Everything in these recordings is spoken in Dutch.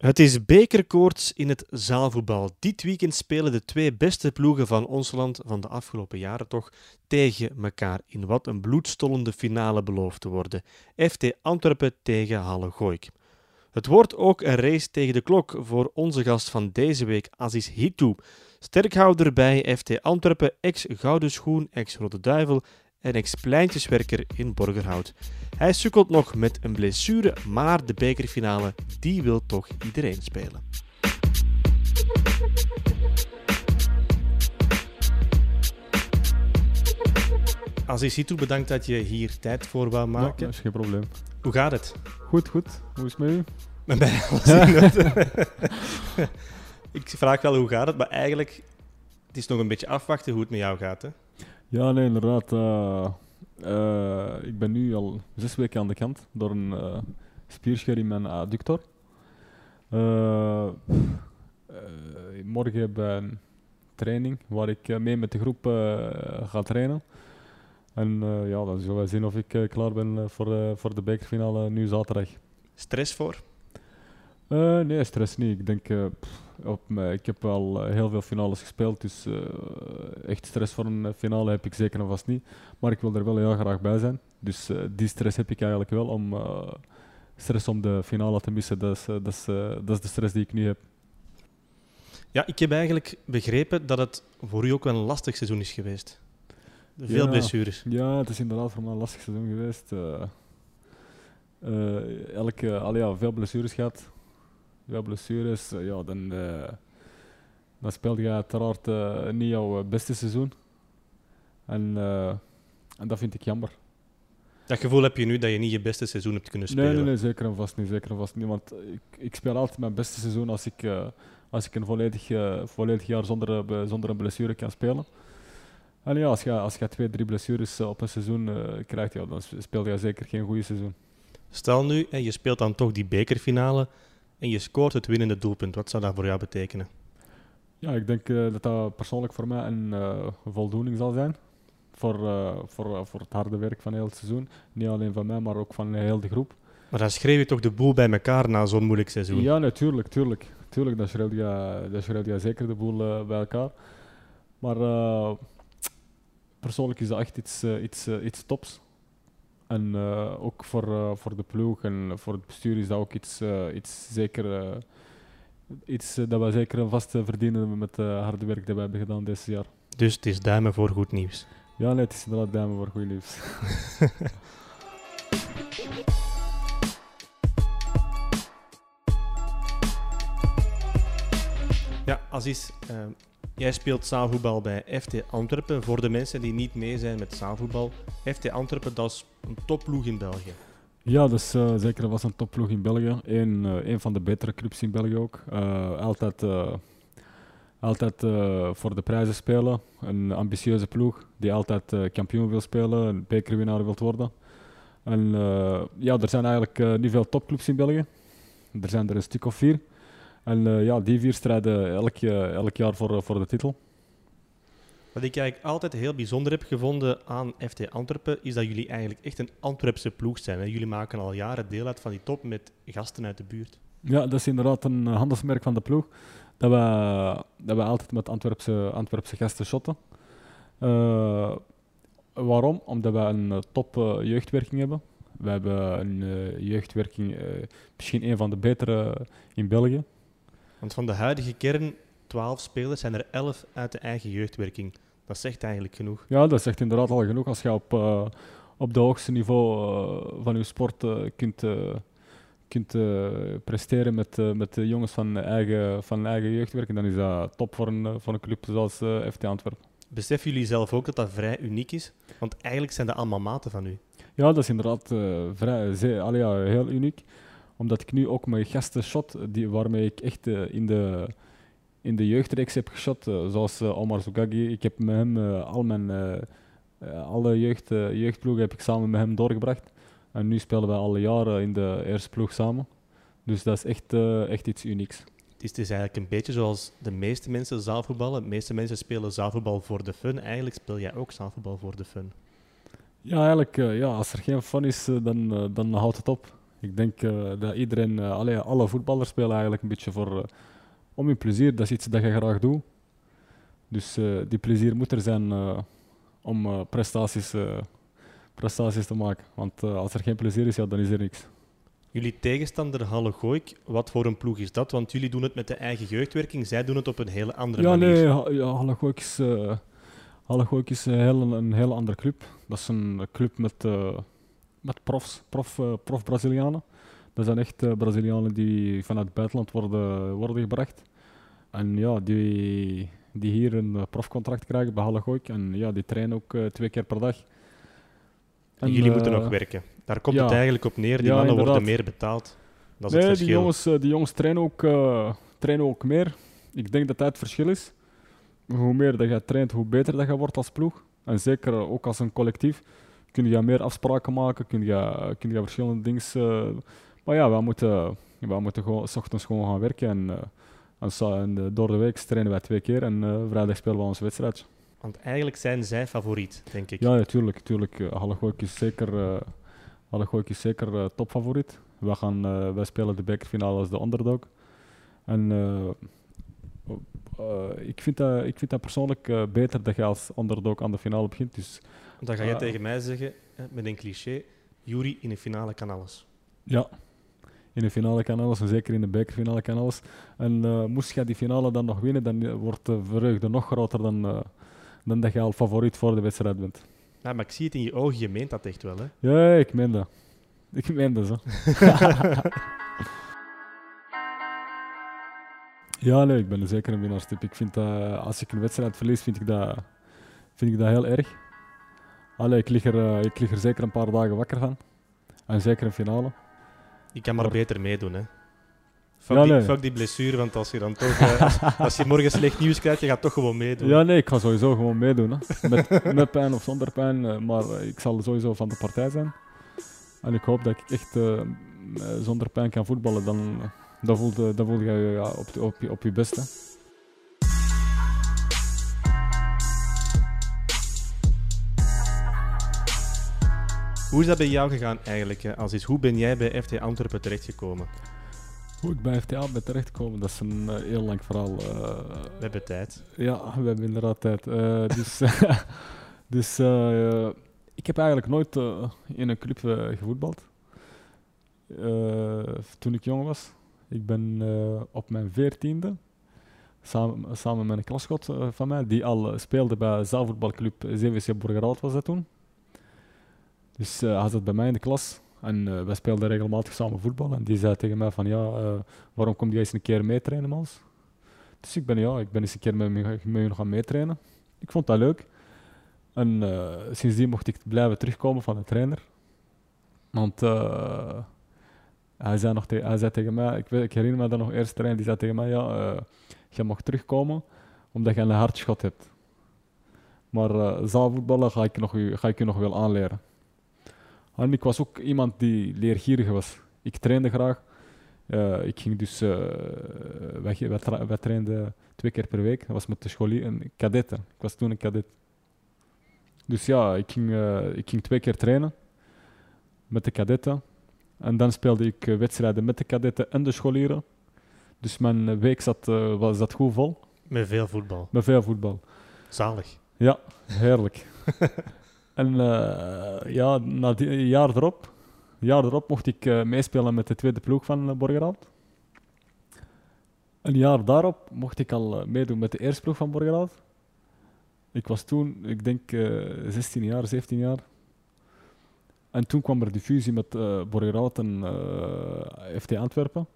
Het is bekerkoorts in het zaalvoetbal. Dit weekend spelen de twee beste ploegen van ons land van de afgelopen jaren toch tegen elkaar in wat een bloedstollende finale belooft te worden. FT Antwerpen tegen Halle Gooik. Het wordt ook een race tegen de klok voor onze gast van deze week, Aziz Hitou. Sterkhouder bij FT Antwerpen, ex-Gouden Schoen, ex-Rode Duivel en ex-pleintjeswerker in Borgerhout. Hij sukkelt nog met een blessure, maar de bekerfinale, die wil toch iedereen spelen. Aziz Hitou, bedankt dat je hier tijd voor wou Ja, maken. dat is geen probleem. Hoe gaat het? Goed, goed. Hoe is het met u? Met mij alles. Ik vraag wel hoe gaat het, maar eigenlijk het is nog een beetje afwachten hoe het met jou gaat. Hè? Ja, nee, inderdaad. eh, eh, ik ben nu al zes weken aan de kant door een eh spierscheur in mijn adductor. Morgen heb ik een training waar ik mee met de groep ga trainen. En ja, dan zullen we zien of ik klaar ben voor, de voor de bekerfinale nu zaterdag. Stress voor? Nee, stress niet. Ik denk, pff, op ik heb al eh, heel veel finales gespeeld, dus eh, echt stress voor een eh, finale heb ik zeker en vast niet. Maar ik wil er wel heel graag bij zijn. Dus die stress heb ik eigenlijk wel om stress om de finale te missen. Dat is, dat, is, dat is de stress die ik nu heb. Ja, ik heb eigenlijk begrepen dat het voor u ook wel een lastig seizoen is geweest. Veel Ja. blessures. Ja, het is inderdaad voor mij een lastig seizoen geweest. elke, al ja, veel blessures gehad. Blessures, eh, ja, dan, eh dan speelde je uiteraard eh, niet jouw beste seizoen. En, en dat vind ik jammer. Dat gevoel heb je nu dat je niet je beste seizoen hebt kunnen spelen. Nee, nee, nee, zeker en vast niet. Zeker en vast niet want ik, ik speel altijd mijn beste seizoen als ik, als ik een volledig, volledig jaar zonder, zonder een blessure kan spelen. En ja, als je, als je twee, drie blessures op een seizoen krijgt, ja, dan speel je zeker geen goede seizoen. Stel nu, hè, je speelt dan toch die bekerfinale en je scoort het winnende doelpunt. Wat zou dat voor jou betekenen? Ja, ik denk eh, dat dat persoonlijk voor mij een eh, voldoening zal zijn. Voor, eh, voor, voor het harde werk van heel het seizoen. Niet alleen van mij, maar ook van heel de groep. Maar dan schreef je toch de boel bij elkaar na zo'n moeilijk seizoen. Ja, natuurlijk, tuurlijk. Tuurlijk, dan schreeuwt je, dan schreeuwt je zeker de boel bij elkaar. Maar persoonlijk is dat echt iets, iets, iets tops. En eh, ook voor, eh, voor de ploeg en voor het bestuur is dat ook iets, eh, iets zeker... eh, iets dat we zeker vast eh, verdienen met het harde werk dat we hebben gedaan dit jaar. Dus het is duimen voor goed nieuws. Ja, nee, het is inderdaad duimen voor goed nieuws. Ja, Aziz, eh, jij speelt zaalvoetbal bij FC Antwerpen. Voor de mensen die niet mee zijn met zaalvoetbal, FC Antwerpen dat is een topploeg in België. Ja, dus eh, zeker was een topploeg in België. Eh, een van de betere clubs in België ook. Eh, altijd eh, altijd eh, voor de prijzen spelen. Een ambitieuze ploeg die altijd eh, kampioen wil spelen, een bekerwinnaar wil worden. En eh, ja, er zijn eigenlijk eh, niet veel topclubs in België. Er zijn er een stuk of vier. En eh, ja, die vier strijden elk, eh, elk jaar voor, eh, voor de titel. Wat ik eigenlijk altijd heel bijzonder heb gevonden aan FC Antwerpen, is dat jullie eigenlijk echt een Antwerpse ploeg zijn. Hè? Jullie maken al jaren deel uit van die top met gasten uit de buurt. Ja, dat is inderdaad een handelsmerk van de ploeg. Dat we, dat we altijd met Antwerpse, Antwerpse gasten shotten. Waarom? Omdat we een top jeugdwerking hebben. We hebben een jeugdwerking, misschien een van de betere in België. Want van de huidige kern, 12 spelers, zijn er 11 uit de eigen jeugdwerking. Dat zegt eigenlijk genoeg. Ja, dat zegt inderdaad al genoeg. Als je op, eh, op de hoogste niveau eh, van je sport eh, kunt, kunt presteren met, met de jongens van eigen, van eigen jeugdwerking, dan is dat top voor een, voor een club zoals FC Antwerpen. Beseffen jullie zelf ook dat dat vrij uniek is? Want eigenlijk zijn dat allemaal maten van u. Ja, dat is inderdaad vrij, zeer, allee, ja, heel uniek. Omdat ik nu ook mijn gasten shot, die, waarmee ik echt eh, in, de, in de jeugdreeks heb geschot, eh, zoals eh, Omar Zougagi. Ik heb met hem al mijn, alle jeugd, jeugdploegen heb ik samen met hem doorgebracht. En nu spelen we alle jaren in de eerste ploeg samen. Dus dat is echt, echt iets unieks. Het is, het is eigenlijk een beetje zoals de meeste mensen zaalvoetballen. De meeste mensen spelen zaalvoetbal voor de fun. Eigenlijk speel jij ook zaalvoetbal voor de fun. Ja, eigenlijk, ja, als er geen fun is, dan, dan houdt het op. Ik denk eh, dat iedereen, eh, allee, alle voetballers spelen eigenlijk een beetje voor, eh, om je plezier. Dat is iets dat je graag doet. Dus die plezier moet er zijn om prestaties, prestaties te maken. Want als er geen plezier is, ja, dan is er niks. Jullie tegenstander Halle Gooik, wat voor een ploeg is dat? Want jullie doen het met de eigen jeugdwerking, zij doen het op een hele andere Ja, manier. nee, ja, Halle Gooik is, eh, Halle Gooik is een, heel, een hele andere club. Dat is een club met, met profs, prof, eh, prof Brazilianen. Dat zijn echt eh, Brazilianen die vanuit het buitenland worden, worden gebracht. En ja, die, die hier een eh, profcontract krijgen bij Halle Gooik. En ja, die trainen ook twee keer per dag. En jullie moeten nog werken. Daar komt ja. het eigenlijk op neer. Die Ja, mannen worden meer betaald. Dat is nee, het die verschil. jongens, eh, die jongens trainen, ook, trainen ook meer. Ik denk dat dat het verschil is. Hoe meer dat je traint, hoe beter dat je wordt als ploeg. En zeker ook als een collectief. Kun je meer afspraken maken, kun je, kun je verschillende dingen... eh, maar ja, wij moeten, wij moeten gewoon s ochtends gewoon gaan werken. En, eh, en, en, eh, door de week trainen wij twee keer en vrijdag spelen we onze wedstrijd. Want eigenlijk zijn zij favoriet, denk ik. Ja, natuurlijk. Halle Gooik is zeker, Gooik is zeker topfavoriet. Wij, gaan, wij spelen de bekerfinale als de underdog. En ik, vind dat, ik vind dat persoonlijk beter dat je als underdog aan de finale begint. Dus Want dan ga je Eh. tegen mij zeggen, met een cliché, Jury in de finale kan alles. ja, in de finale kan alles en zeker in de bekerfinale kan alles. En eh, moest je die finale dan nog winnen, dan eh, wordt de vreugde nog groter dan, eh, dan dat je al favoriet voor de wedstrijd bent. Ja, maar ik zie het in je ogen, je meent dat echt wel. Hè? Ja, ik meen dat. Ik meen dat, zo. ja, nee, ik ben er zeker een winnaarstip. Ik vind dat, als ik een wedstrijd verlies, vind ik dat, vind ik dat heel erg. Allee, ik, lig er, eh, ik lig er zeker een paar dagen wakker van. En zeker een finale. Je kan maar Maar- beter meedoen. Hè? Fuck, Ja, die, nee. fuck die blessure, want als je dan toch... eh, als, als je morgen slecht nieuws krijgt, je gaat toch gewoon meedoen. Ja, nee, ik ga sowieso gewoon meedoen. Hè. Met, met pijn of zonder pijn. eh, maar ik zal sowieso van de partij zijn. En ik hoop dat ik echt zonder pijn kan voetballen. Dan, dan, voel, je, dan voel je je ja, op, op, je, op je best. Hoe is dat bij jou gegaan eigenlijk, hè, Aziz? Hoe ben jij bij FT Antwerpen terechtgekomen? Hoe ik bij FTA ben terechtgekomen, dat is een eh, heel lang verhaal. eh. We hebben tijd. ja, we hebben inderdaad tijd. Eh, dus dus ik heb eigenlijk nooit in een club gevoetbald. Toen ik jong was. Ik ben op mijn veertiende, samen, samen met een klasgenoot eh, van mij, die al speelde bij zaalvoetbalclub CVC Borgerhout was dat toen. Dus eh, hij zat bij mij in de klas en eh, wij speelden regelmatig samen voetbal. En die zei tegen mij van, ja, eh, waarom kom jij eens een keer meetrainen ons? Dus ik ben, ja, ik ben eens een keer met met hun gaan meetrainen. Ik vond dat leuk. En eh, sindsdien mocht ik blijven terugkomen van de trainer. Want hij, zei nog hij zei tegen mij, ik, weet, ik herinner me dat nog eerst trainer, die zei tegen mij, ja, eh je mag terugkomen omdat je een hard schot hebt. Maar zaalvoetballen ga ik, nog, ga ik je nog wel aanleren. En ik was ook iemand die leergierig was. Ik trainde graag. Eh, ik ging dus, wij, wij, tra- wij trainden twee keer per week. Dat was met de scholier, een kadetten. Ik was toen een kadet. Dus ja, ik ging, eh, ik ging twee keer trainen met de kadetten. En dan speelde ik wedstrijden met de kadetten en de scholieren. Dus mijn week zat, was dat goed vol, Met veel voetbal. met veel voetbal. Zalig. Ja, heerlijk. en eh, ja, na die, een jaar erop, een jaar erop mocht ik eh, meespelen met de tweede ploeg van uh, Borgerhout. Een jaar daarop mocht ik al eh, meedoen met de eerste ploeg van Borgerhout. Ik was toen, ik denk, eh 16 jaar, 17 jaar. En toen kwam er die fusie met eh Borgerhout en eh, FT Antwerpen.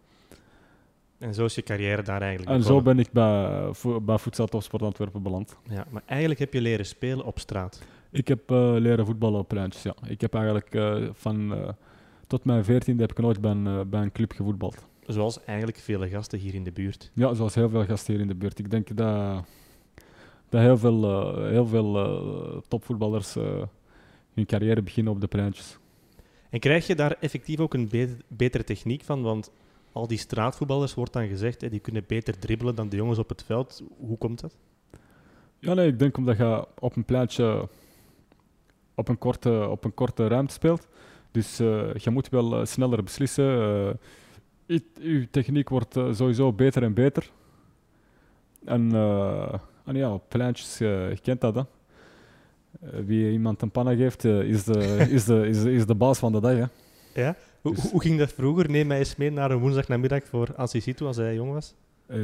En zo is je carrière daar eigenlijk En zo ben ik bij, bij Voedsel Topsport Antwerpen beland. Ja, maar eigenlijk heb je leren spelen op straat. Ik heb eh, leren voetballen op pleintjes, ja. Ik heb eigenlijk eh, van eh, tot mijn veertiende heb ik nooit bij een, bij een club gevoetbald. Zoals eigenlijk vele gasten hier in de buurt. Ja, zoals heel veel gasten hier in de buurt. Ik denk dat, dat heel veel, heel veel topvoetballers hun carrière beginnen op de pleintjes. En krijg je daar effectief ook een be- betere techniek van? Want al die straatvoetballers wordt dan gezegd, hè, die kunnen beter dribbelen dan de jongens op het veld. Hoe komt dat? Ja, nee, ik denk omdat je op een pleintje op een korte, op een korte ruimte speelt, Dus eh, je moet wel eh, sneller beslissen. Eh, i- uw techniek wordt eh, sowieso beter en beter. En, eh, en ja, pleintjes, eh, je kent dat hè. Eh, wie iemand een panna geeft, eh, is, de, is, de, is, de- is de baas van de dag. Hè. Ja? Hoe, Dus- hoe ging dat vroeger? Neem mij eens mee naar een woensdagnamiddag voor Assisitu als hij jong was. Eh,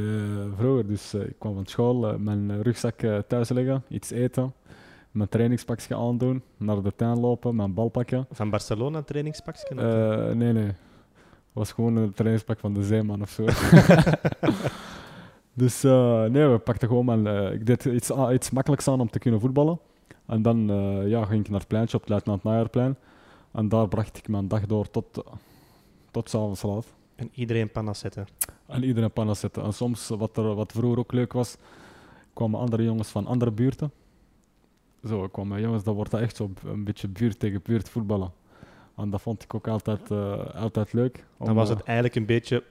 vroeger, dus eh, ik kwam van school, eh, mijn rugzak eh, thuis leggen, iets eten, mijn trainingspakje aandoen, naar de tuin lopen, mijn bal pakken. Van Barcelona een trainingspakje? Eh, nee, nee. Het was gewoon een trainingspak van de Zeeman of zo. dus eh, nee, we pakten gewoon mijn... eh, ik deed iets, a- iets makkelijks aan om te kunnen voetballen. En dan ja, ging ik naar het pleintje op het Luitenant Najaarplein. En daar bracht ik mijn dag door tot, tot s'avonds laat. En iedereen pannas zetten. En iedereen panna zetten. En soms, wat, er, wat vroeger ook leuk was, kwamen andere jongens van andere buurten. Zo kwamen jongens, dan wordt dat echt zo een beetje buurt tegen buurt voetballen. En dat vond ik ook altijd, eh, altijd leuk. Dan was eh, het eigenlijk een beetje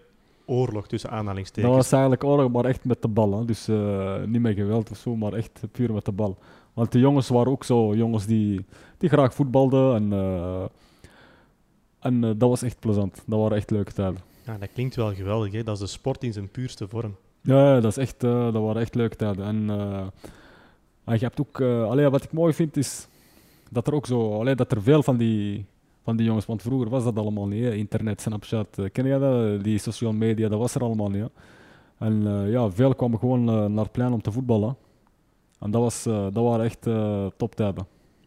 oorlog tussen aanhalingstekens. Dat was eigenlijk oorlog, maar echt met de bal. Hè. Dus eh, niet met geweld of zo, maar echt puur met de bal. Want de jongens waren ook zo jongens die, die graag voetbalden. En, eh, en eh, dat was echt plezant. Dat waren echt leuke tijden. Ja, dat klinkt wel geweldig. Hè? Dat is de sport in zijn puurste vorm. Ja, dat, is echt, eh, dat waren echt leuke tijden. En, en je hebt ook, allee, wat ik mooi vind is dat er ook zo, allee, dat er veel van die, van die jongens, want vroeger was dat allemaal niet. hè. Internet, Snapchat, eh, ken je dat? Die social media, dat was er allemaal niet. hè. En eh, ja, veel kwamen gewoon naar het plein om te voetballen. En dat, was, dat waren echt toptijden.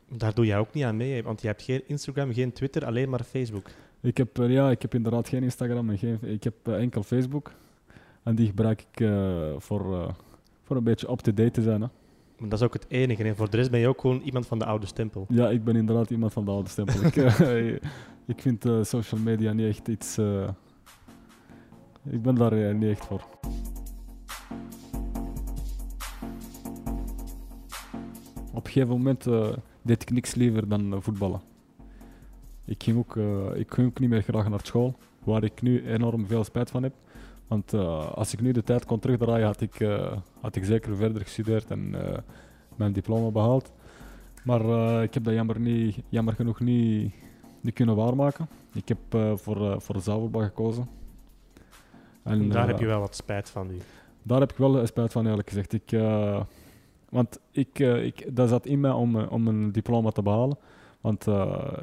Daar doe jij ook niet aan mee, want je hebt geen Instagram, geen Twitter, alleen maar Facebook. Ik heb, ja, ik heb inderdaad geen Instagram en geen, ik heb enkel Facebook. En die gebruik ik voor, voor een beetje up-to-date te zijn. Hè. Maar dat is ook het enige. Hè. Voor de rest ben je ook gewoon iemand van de oude stempel. Ja, ik ben inderdaad iemand van de oude stempel. ik, eh, ik vind eh, social media niet echt iets. eh, ik ben daar niet echt voor. Op een gegeven moment deed ik niks liever dan voetballen. Ik ging, ook, ik ging ook niet meer graag naar school, waar ik nu enorm veel spijt van heb. Want eh, als ik nu de tijd kon terugdraaien, had ik, eh, had ik zeker verder gestudeerd en eh, mijn diploma behaald. Maar ik heb dat jammer, niet, jammer genoeg niet, niet kunnen waarmaken. Ik heb voor, voor de zaalvoetbal gekozen. En, Daar heb je wel wat spijt van nu. daar heb ik wel spijt van, eerlijk gezegd. Ik, want ik, ik, dat zat in mij om, om een diploma te behalen. Want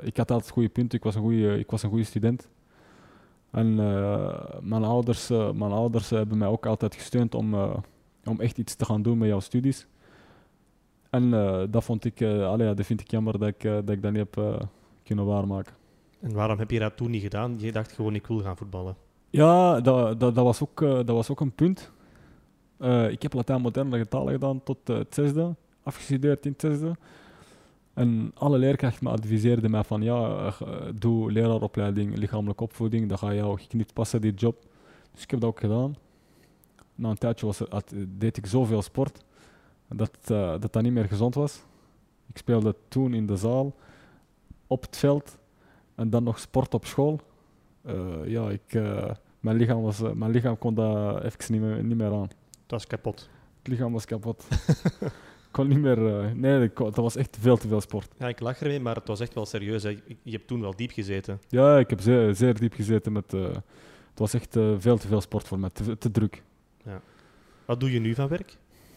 ik had altijd goede punten, ik was een goede, ik was een goede student. En eh, mijn, ouders, eh, mijn ouders hebben mij ook altijd gesteund om, eh, om echt iets te gaan doen met jouw studies. En dat, vond ik, allee, dat vind ik jammer dat ik, dat, ik dat niet heb kunnen waarmaken. En waarom heb je dat toen niet gedaan? Je dacht gewoon, ik wil gaan voetballen. Ja, dat, dat, dat, was, ook, dat was ook een punt. Ik heb Latijn moderne talen gedaan tot het zesde, afgestudeerd in het zesde. En alle leerkrachten me adviseerden mij van ja, eh, doe leraaropleiding lichamelijke opvoeding, dat gaat jou niet passen, die job. Dus ik heb dat ook gedaan. Na een tijdje was er, had- deed ik zoveel sport dat, eh, dat dat niet meer gezond was. Ik speelde toen in de zaal, op het veld en dan nog sport op school. Eh, ja, ik, eh, mijn, lichaam was, eh, mijn lichaam kon dat even niet meer, niet meer aan. Het was kapot. Het lichaam was kapot. Ik kon niet meer. eh, nee, ik kon- dat was echt veel te veel sport. Ja, ik lach ermee, maar het was echt wel serieus. Hè. Je hebt toen wel diep gezeten. Ja, ik heb zeer, zeer diep gezeten met. eh, het was echt eh, veel te veel sport voor mij, te, te druk. Wat doe je nu van werk?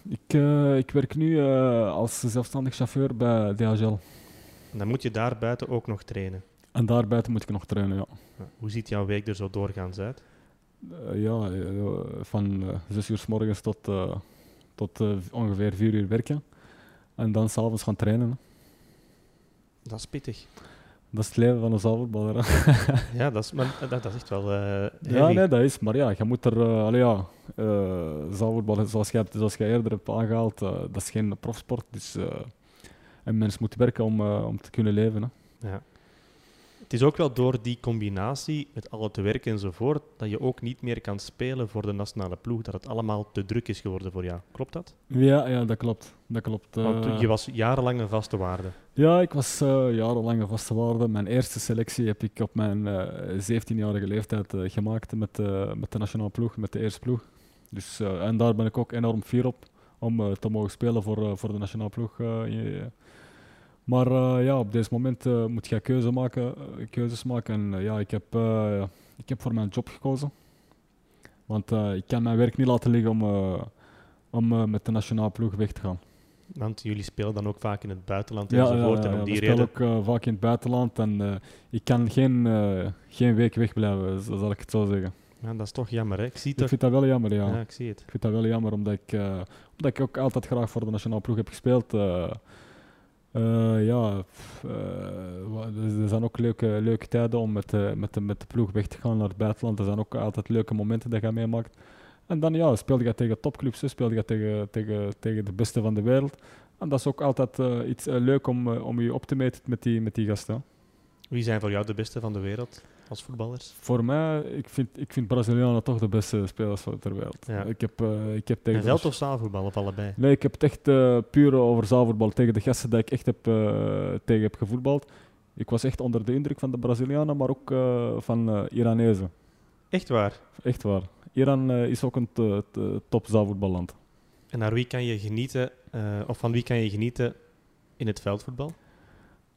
Ik, ik werk nu als zelfstandig chauffeur bij DHL. En dan moet je daar buiten ook nog trainen. En daarbuiten moet ik nog trainen, ja. Ja. Hoe ziet jouw week er zo doorgaans uit? Ja, van zes uur s morgens tot, tot eh, ongeveer vier uur werken. En dan s'avonds gaan trainen. hè. Dat is pittig. Dat is het leven van een zaalvoetballer. Ja, dat is, maar, dat, dat is echt wel eh Ja, nee, dat is. Maar ja, je moet er... eh allee, ja, eh zaalvoetbal, zoals jij, zoals jij eerder hebt aangehaald, eh, dat is geen profsport. Dus eh een mens moet werken om, eh, om te kunnen leven. Hè. Ja. Het is ook wel door die combinatie met al het werk enzovoort, dat je ook niet meer kan spelen voor de nationale ploeg. Dat het allemaal te druk is geworden voor jou. Klopt dat? Ja, ja, dat klopt. Dat klopt. eh. Je was jarenlang een vaste waarde. Ja, ik was eh, jarenlang een vaste waarde. Mijn eerste selectie heb ik op mijn eh 17-jarige leeftijd eh, gemaakt met, met de nationale ploeg, met de eerste ploeg. Dus, en daar ben ik ook enorm fier op om te mogen spelen voor, voor de nationale ploeg. Maar eh, ja, op deze moment eh, moet je keuze maken, eh, keuzes maken. En ja, ik heb, ik heb voor mijn job gekozen. Want ik kan mijn werk niet laten liggen om, om met de nationale ploeg weg te gaan. Want jullie spelen dan ook vaak in het buitenland ja, enzovoort. Ja, en om die reden... ook uh, vaak in het buitenland en ik kan geen, geen week wegblijven, zal ik het zo zeggen. Ja, dat is toch jammer, hè? Ik, zie ik vind dat wel jammer, ja. ja. ik zie het. Ik vind dat wel jammer, omdat ik, omdat ik ook altijd graag voor de nationale ploeg heb gespeeld. Uh, ja, uh, er zijn ook leuke, leuke tijden om met, uh, met, de, met de ploeg weg te gaan naar het buitenland. Er zijn ook altijd leuke momenten dat je meemaakt. En dan ja, speelde je tegen topclubs, speelde je tegen, tegen, tegen de beste van de wereld. En dat is ook altijd iets leuk om, om je op te meten met die, met die gasten. Wie zijn voor jou de beste van de wereld? Als voetballers? Voor mij, ik vind, ik vind Brazilianen toch de beste spelers van ter wereld. Ja. Ik heb, uh, ik heb tegen en veld of zaalvoetbal of allebei? Nee, ik heb het echt uh, puur over zaalvoetbal. Tegen de gasten die ik echt heb, uh, tegen heb gevoetbald. Ik was echt onder de indruk van de Brazilianen, maar ook van Iranezen. Echt waar? Echt waar. Iran is ook een top zaalvoetballand. En naar wie kan je genieten, of van wie kan je genieten in het veldvoetbal?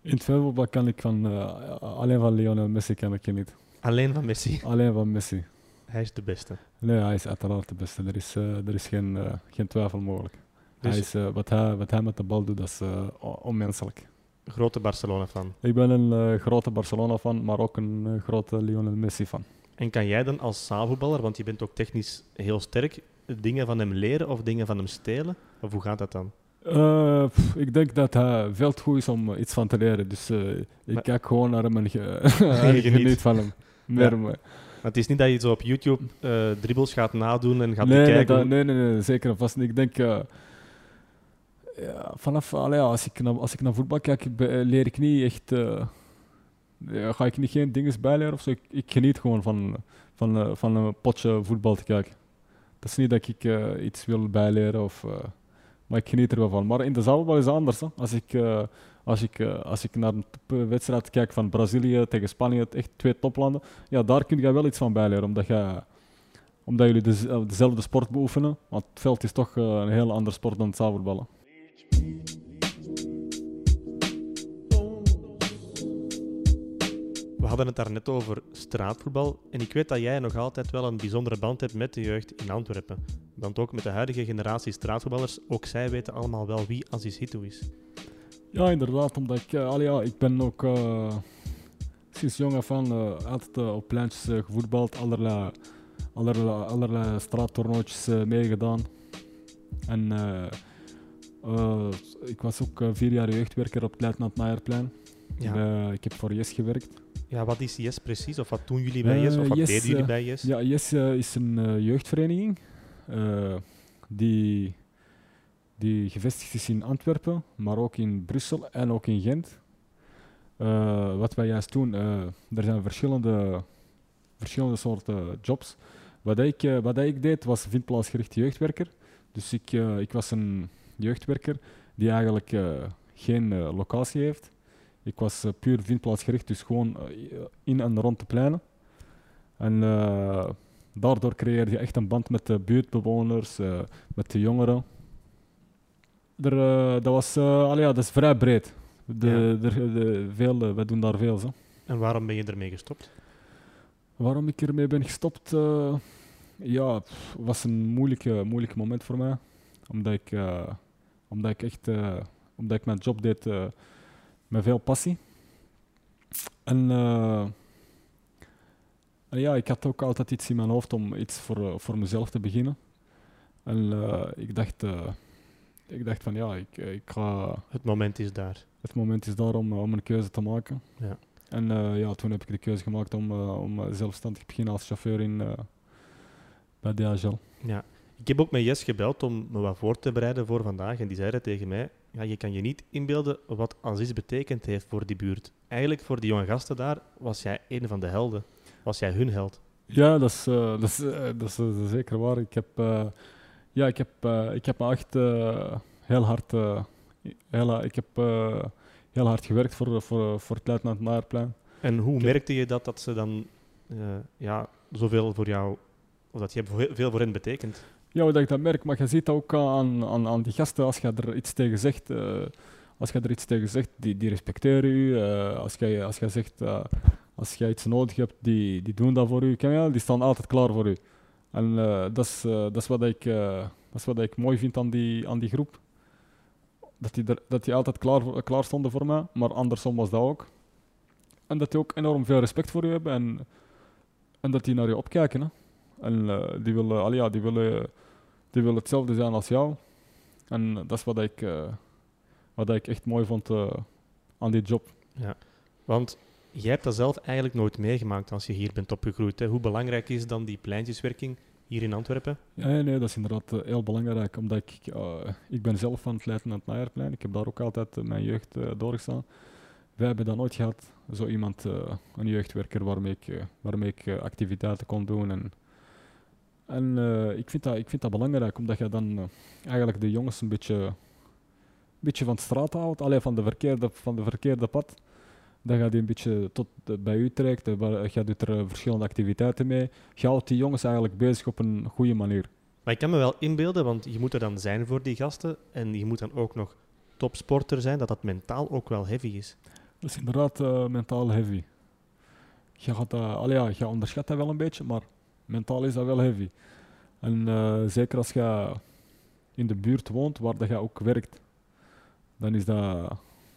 In het veldvoetbal kan ik van, uh, alleen van Lionel Messi kan ik niet. Alleen van Messi? Alleen van Messi. Hij is de beste? Nee, hij is uiteraard de beste. Er is, uh, er is geen, uh, geen twijfel mogelijk. Dus hij is, wat, hij, wat hij met de bal doet, dat is onmenselijk. Grote Barcelona-fan? Ik ben een grote Barcelona-fan, maar ook een grote Lionel Messi-fan. En kan jij dan als zaalvoetballer, want je bent ook technisch heel sterk, dingen van hem leren of dingen van hem stelen? Of hoe gaat dat dan? Uh, ik denk dat hij veel te goed is om iets van te leren. Dus uh, ik kijk gewoon naar hem en ge geniet van hem. Meer ja. Maar het is niet dat je zo op YouTube uh, dribbles gaat nadoen en gaat nee, bekijken. Nee, nee, nee, nee, zeker en vast. Ik denk, ja, vanaf allee, als, ik naar, als ik naar voetbal kijk, leer ik niet echt. ga ik niet geen dingen bijleren of zo. Ik, ik, geniet gewoon van, van, van een potje voetbal te kijken. Dat is niet dat ik iets wil bijleren of. Maar ik geniet er wel van. Maar in de zaalbal is het anders. Als, ik, uh, als, ik, uh, als ik naar een wedstrijd kijk van Brazilië tegen Spanje, echt twee toplanden, ja, daar kun je wel iets van bijleren. Omdat, je, omdat jullie de, dezelfde sport beoefenen. Want het veld is toch een heel ander sport dan het zaalvoetballen. We hadden het daar net over straatvoetbal. En ik weet dat jij nog altijd wel een bijzondere band hebt met de jeugd in Antwerpen. Want ook met de huidige generatie straatvoetballers, ook zij weten allemaal wel wie Aziz Hitou is. Ja, inderdaad. Omdat ik, uh, ja, ik ben ook uh, sinds jong af aan uh, altijd op pleintjes gevoetbald. Allerlei, allerlei, allerlei straattoernooitjes meegedaan. En ik was ook vier jaar jeugdwerker op het Leidnant Nijerplein. Ja. ik heb voor Yes gewerkt. Ja, wat is Yes precies? Of wat doen jullie bij Yes? Of wat yes, deden jullie bij Yes? Ja, Yes is een jeugdvereniging die, die gevestigd is in Antwerpen, maar ook in Brussel en ook in Gent. Uh, wat wij juist doen, uh, er zijn verschillende, verschillende soorten jobs. Wat ik, wat ik deed was vindplaatsgerichte jeugdwerker. Dus ik, ik was een jeugdwerker die eigenlijk geen locatie heeft. Ik was puur vindplaatsgericht, dus gewoon in en rond de pleinen. En daardoor creëer je echt een band met de buurtbewoners, uh, met de jongeren. Er, uh, dat, was, uh, ja, dat is vrij breed. De, ja. de, de, veel, we doen daar veel. Zo. En waarom ben je ermee gestopt? Waarom ik ermee ben gestopt? ja, het was een moeilijke, moeilijk moment voor mij. Omdat ik, omdat ik echt omdat ik mijn job deed met veel passie. En ja, ik had ook altijd iets in mijn hoofd om iets voor, eh, voor mezelf te beginnen. En uh, ik, dacht, uh, ik dacht van ja, ik, ik ga... Het moment is daar. Het moment is daar om, om een keuze te maken. Ja. En ja, toen heb ik de keuze gemaakt om, om zelfstandig te beginnen als chauffeur in, bij DHL. Ja. Ik heb ook met Jes gebeld om me wat voor te bereiden voor vandaag. En die zeiden tegen mij, ja, je kan je niet inbeelden wat Aziz betekend heeft voor die buurt. Eigenlijk voor die jonge gasten daar was jij een van de helden was jij hun held? Ja, dat is, uh, dat is, uh, dat is uh, zeker waar. Ik heb, ja, ik heb, ik heb echt heel hard, heel, ik heb, heel hard gewerkt voor, voor, voor het Luitenant Naarplein. En hoe merkte je dat, dat ze dan ja, zoveel voor jou, of dat je veel voor hen betekent? Ja, dat ik dat merk, maar je ziet dat ook aan, aan, aan die gasten als je er iets tegen zegt als je er iets tegen zegt, die, die respecteren u. Eh, als jij als zegt, uh, als jij iets nodig hebt, die, die doen dat voor u. Ken je? Die staan altijd klaar voor u. En uh, dat, is, dat, is wat ik, dat is wat ik mooi vind aan die, aan die groep. Dat die, er, dat die altijd klaar, klaar stonden voor mij, maar andersom was dat ook. En dat die ook enorm veel respect voor u hebben en, en dat die naar je opkijken. Hè. En die, willen, ja, die, willen, die willen hetzelfde zijn als jou. En dat is wat ik, wat ik echt mooi vond uh, aan die job. Ja, want jij hebt dat zelf eigenlijk nooit meegemaakt als je hier bent opgegroeid. Hè? Hoe belangrijk is dan die pleintjeswerking hier in Antwerpen? Ja, nee, dat is inderdaad uh, heel belangrijk. Omdat ik, ik ben zelf van het Leiden aan het Nijerplein. Ik heb daar ook altijd mijn jeugd doorgestaan. Wij hebben dat nooit gehad, zo iemand, een jeugdwerker waarmee ik, waarmee ik activiteiten kon doen. En, en ik, vind dat, ik vind dat belangrijk, omdat je dan eigenlijk de jongens een beetje beetje van de straat houdt, alleen van de verkeerde, van de verkeerde pad, dan gaat hij een beetje tot bij u trekt, je doet er eh, verschillende activiteiten mee. Je houdt die jongens eigenlijk bezig op een goede manier. Maar ik kan me wel inbeelden, want je moet er dan zijn voor die gasten en je moet dan ook nog topsporter zijn, dat dat mentaal ook wel heavy is. Dat is inderdaad mentaal heavy. Je, gaat, allee, ja, je onderschat dat wel een beetje, maar mentaal is dat wel heavy. En uh, zeker als je in de buurt woont waar dat je ook werkt dan is dat,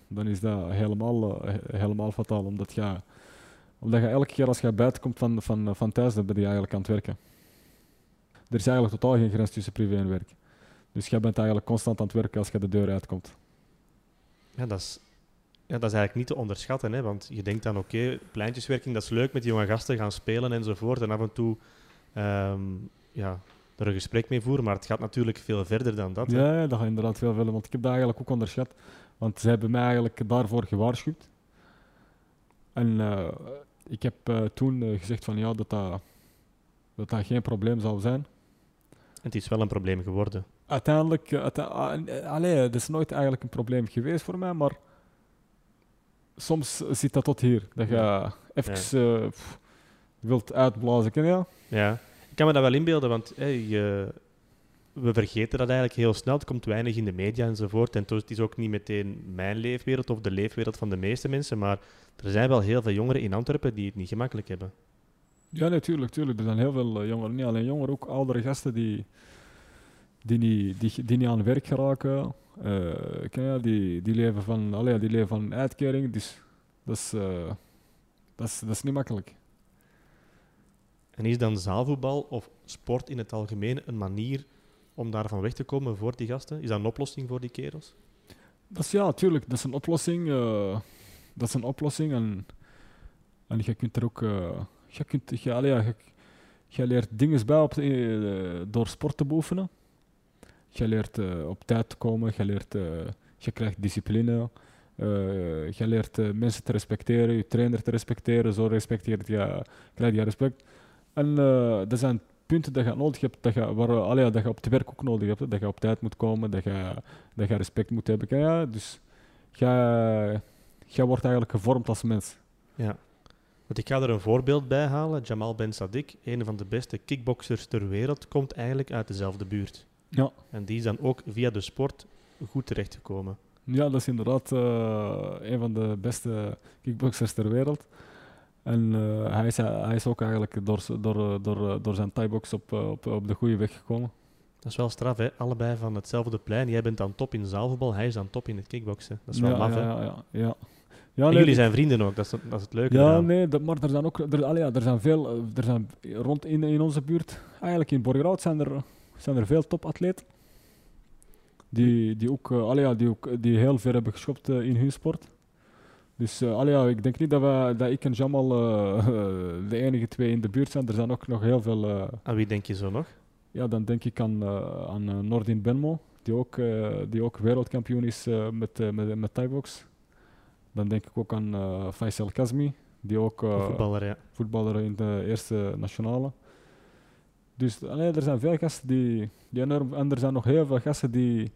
dan is dat helemaal, uh, helemaal fataal. Omdat je, omdat je elke keer als je buiten komt van, van, van thuis, dan ben je eigenlijk aan het werken. Er is eigenlijk totaal geen grens tussen privé en werk. Dus jij bent eigenlijk constant aan het werken als je de deur uitkomt. Ja, dat is, ja, dat is eigenlijk niet te onderschatten. Hè? Want je denkt dan, oké, okay, pleintjeswerking, dat is leuk met die jonge gasten gaan spelen enzovoort. En af en toe um, ja, er een gesprek mee voeren. Maar het gaat natuurlijk veel verder dan dat. Ja, dat gaat inderdaad veel verder. Want ik heb dat eigenlijk ook onderschat. Want ze hebben mij eigenlijk daarvoor gewaarschuwd. En uh, ik heb uh, toen uh, gezegd van ja, dat dat, dat dat geen probleem zou zijn. En het is wel een probleem geworden. Uiteindelijk, uiteindelijk allee, het is nooit eigenlijk een probleem geweest voor mij, maar soms zit dat tot hier. Dat je ja. even ja. wilt uitblazen, ken je? Ja kan me dat wel inbeelden, want je, we vergeten dat eigenlijk heel snel. Het komt weinig in de media enzovoort. En het is ook niet meteen mijn leefwereld of de leefwereld van de meeste mensen. Maar er zijn wel heel veel jongeren in Antwerpen die het niet gemakkelijk hebben. Ja, natuurlijk. Tuurlijk. Er zijn heel veel eh, jongeren. Niet alleen jongeren, ook oudere gasten die, die, niet, die, die niet aan werk geraken. Uh, die, die, leven van, allee, die leven van uitkering. Dus dat is, uh, dat, is, dat is niet makkelijk. En is dan zaalvoetbal of sport in het algemeen een manier om daarvan weg te komen voor die gasten? Is dat een oplossing voor die kerels? Dat is, ja, natuurlijk. Dat is een oplossing. Uh, dat is een oplossing. En, en je kunt er ook... Je, kunt, je, allee, je, je leert dingen bij op, door sport te beoefenen. Je leert op tijd te komen. Je, je krijgt discipline. je leert mensen te respecteren. Je trainer te respecteren. Zo respecteert je, krijg je respect. En er zijn punten dat je nodig hebt, dat je, waar, allee, dat je op het werk ook nodig hebt. Dat je op tijd moet komen, dat je, dat je respect moet hebben. Ja, dus jij, jij wordt eigenlijk gevormd als mens. Ja. Want ik ga er een voorbeeld bij halen. Jamal Ben Sadik, een van de beste kickboxers ter wereld, komt eigenlijk uit dezelfde buurt. Ja. En die is dan ook via de sport goed terechtgekomen. Ja, dat is inderdaad uh, een van de beste kickboxers ter wereld. En uh, hij, is, hij is ook eigenlijk door, door, door, door zijn thai-box op, op, op de goede weg gekomen. Dat is wel straf, hè? Allebei van hetzelfde plein. Jij bent dan top in zaalvoetbal, hij is dan top in het kickboksen. Dat is wel ja, maf, ja, hè? Ja, ja, ja. en jullie zijn vrienden ook, dat is, dat is het leuke. Ja, nee, dat, maar er zijn ook er, allee, ja, er zijn veel, er zijn rond in, in onze buurt, eigenlijk in Borgerhout, zijn er, zijn er veel topatleten. Die, die, ook, uh, ja, die, ook, die heel ver hebben geschopt uh, in hun sport. Dus uh, ja, ik denk niet dat, we, dat ik en Jamal de enige twee in de buurt zijn. Er zijn ook nog heel veel... Aan wie denk je zo nog? Ja, dan denk ik aan, aan Nordin Benmo, die ook, die ook wereldkampioen is met, met, met Thaibox. Dan denk ik ook aan Faisal Kazmi, die ook voetballer, ja. voetballer in de eerste nationale. Dus er zijn veel gasten die, die enorm... En er zijn nog heel veel gasten die,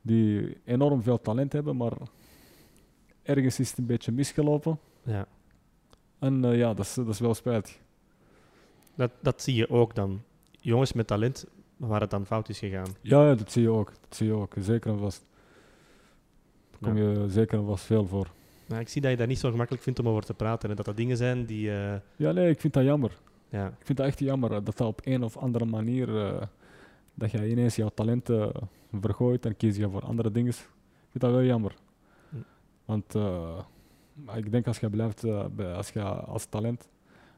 die enorm veel talent hebben, maar ergens is het een beetje misgelopen. Ja. En uh, ja, dat is, dat is wel spijtig. Dat, dat zie je ook dan. Jongens met talent waar het dan fout is gegaan. Ja, ja dat zie je ook. Dat zie je ook, zeker en vast. kom je zeker was veel voor. Maar ik zie dat je dat niet zo gemakkelijk vindt om over te praten. En dat dat dingen zijn die... eh, Ja, nee, ik vind dat jammer. Ja, Ik vind dat echt jammer eh, dat dat op een of andere manier eh, dat je ineens jouw talenten vergooit en kies je voor andere dingen. Ik vind dat wel jammer. Hm. Want eh, ik denk als je blijft eh, bij- als je als talent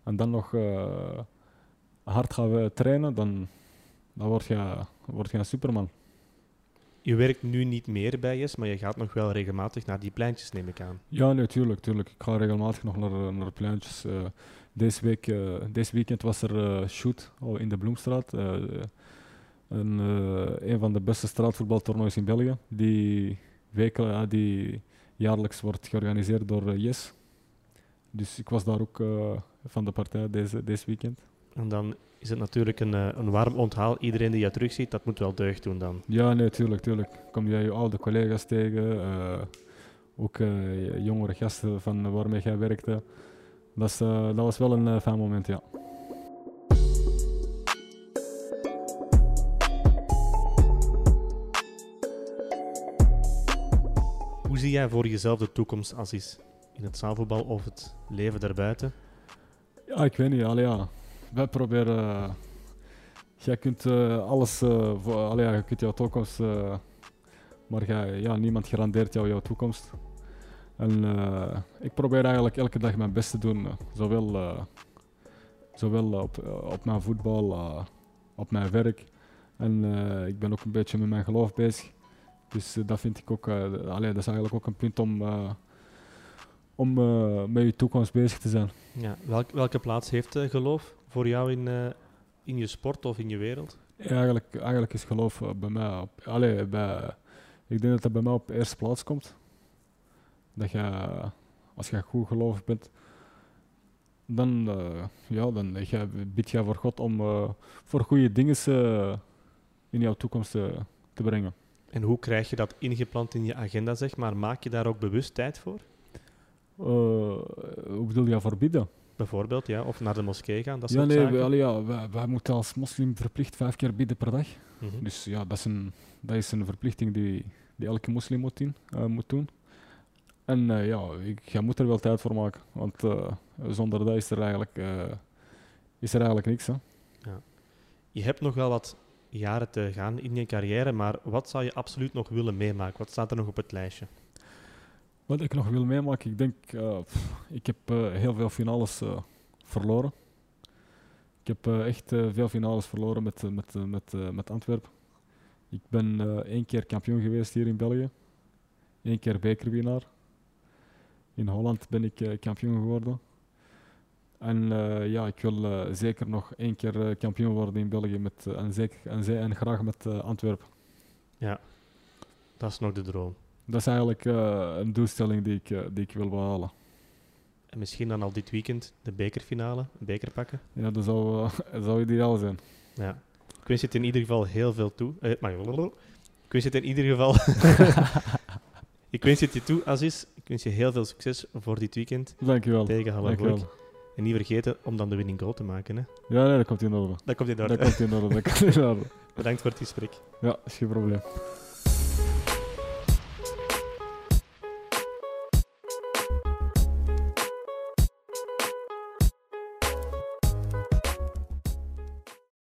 en dan nog eh, hard gaat eh, trainen, dan, dan word, je, word je een superman. je werkt nu niet meer bij Yes, maar je gaat nog wel regelmatig naar die pleintjes, neem ik aan. Ja, nee, tuurlijk, tuurlijk. Ik ga regelmatig nog naar, naar pleintjes. Deze, week, eh, deze weekend was er eh, shoot al in de Bloemstraat. eh, een, een van de beste straatvoetbaltoernoois in België. Die, eh, die jaarlijks wordt georganiseerd door Yes. Dus ik was daar ook van de partij deze, deze weekend. En dan is het natuurlijk een, een warm onthaal. Iedereen die je terugziet, dat moet wel deugd doen dan. Ja, nee, tuurlijk, tuurlijk. Kom je je oude collega's tegen, ook jongere gasten van waarmee jij werkte. Dat, is, eh, dat was wel een eh, fijn moment, ja. Hoe zie jij voor jezelf de toekomst als is in het zaalvoetbal of het leven daarbuiten? Ja, ik weet niet. Allee, ja. Wij proberen. eh, jij kunt alles. voor, allee, ja, je kunt jouw toekomst. maar jij, ja, niemand garandeert jou jouw toekomst. En eh, ik probeer eigenlijk elke dag mijn best te doen. eh, zowel eh, zowel op, op mijn voetbal, eh, op mijn werk. En ik ben ook een beetje met mijn geloof bezig. Dus dat vind ik ook. allee, dat is eigenlijk ook een punt om. om met je toekomst bezig te zijn. Ja, welk, welke plaats heeft geloof voor jou in, in je sport of in je wereld? Ja, eigenlijk, eigenlijk is geloof bij mij op, allee, bij, ik denk dat dat bij mij op de eerste plaats komt. Dat je, als je goed gelovig bent, dan, eh, ja, dan eh, je, bid je voor God om eh, voor goede dingen in jouw toekomst te brengen. En hoe krijg je dat ingeplant in je agenda, zeg maar? Maak je daar ook bewust tijd voor? Hoe bedoel je voor bidden? Bijvoorbeeld, ja, of naar de moskee gaan, dat ja, soort nee, zaken. wij, allee, ja, wij, wij moeten als moslim verplicht vijf keer bidden per dag. Mhm. Dus ja, dat is een, dat is een verplichting die, die elke moslim moet, eh, moet doen. En eh, ja, ik, je moet er wel tijd voor maken, want eh, zonder dat is er eigenlijk, eh, is er eigenlijk niks. Hè. Je hebt nog wel wat jaren te gaan in je carrière, maar wat zou je absoluut nog willen meemaken? Wat staat er nog op het lijstje? Wat ik nog wil meemaken, ik denk, pff, ik heb heel veel finales verloren. Ik heb echt veel finales verloren met, met, met, met Antwerpen. Ik ben één keer kampioen geweest hier in België. Eén keer bekerwinnaar. In Holland ben ik eh, kampioen geworden. En eh, ja, ik wil eh, zeker nog één keer kampioen worden in België. Met, en, zeker, en, ze- en graag met Antwerpen. Dat is nog de droom. Dat is eigenlijk een doelstelling die ik, die ik wil behalen. En misschien dan al dit weekend de bekerfinale, een beker pakken. Ja, dat zou, dat zou ideaal zijn. Ja. Ik wens je het in ieder geval heel veel toe. Eh, maar, ik wens je het in ieder geval... ik wens het je toe, Aziz. Ik wens je heel veel succes voor dit weekend Dankjewel. tegen. Dankjewel. En niet vergeten om dan de winning goal te maken. Hè. Ja, nee, dat komt in orde. Dat komt in Dat orde. komt in orde. Dat komt in orde. Bedankt voor het gesprek. Ja, is geen probleem.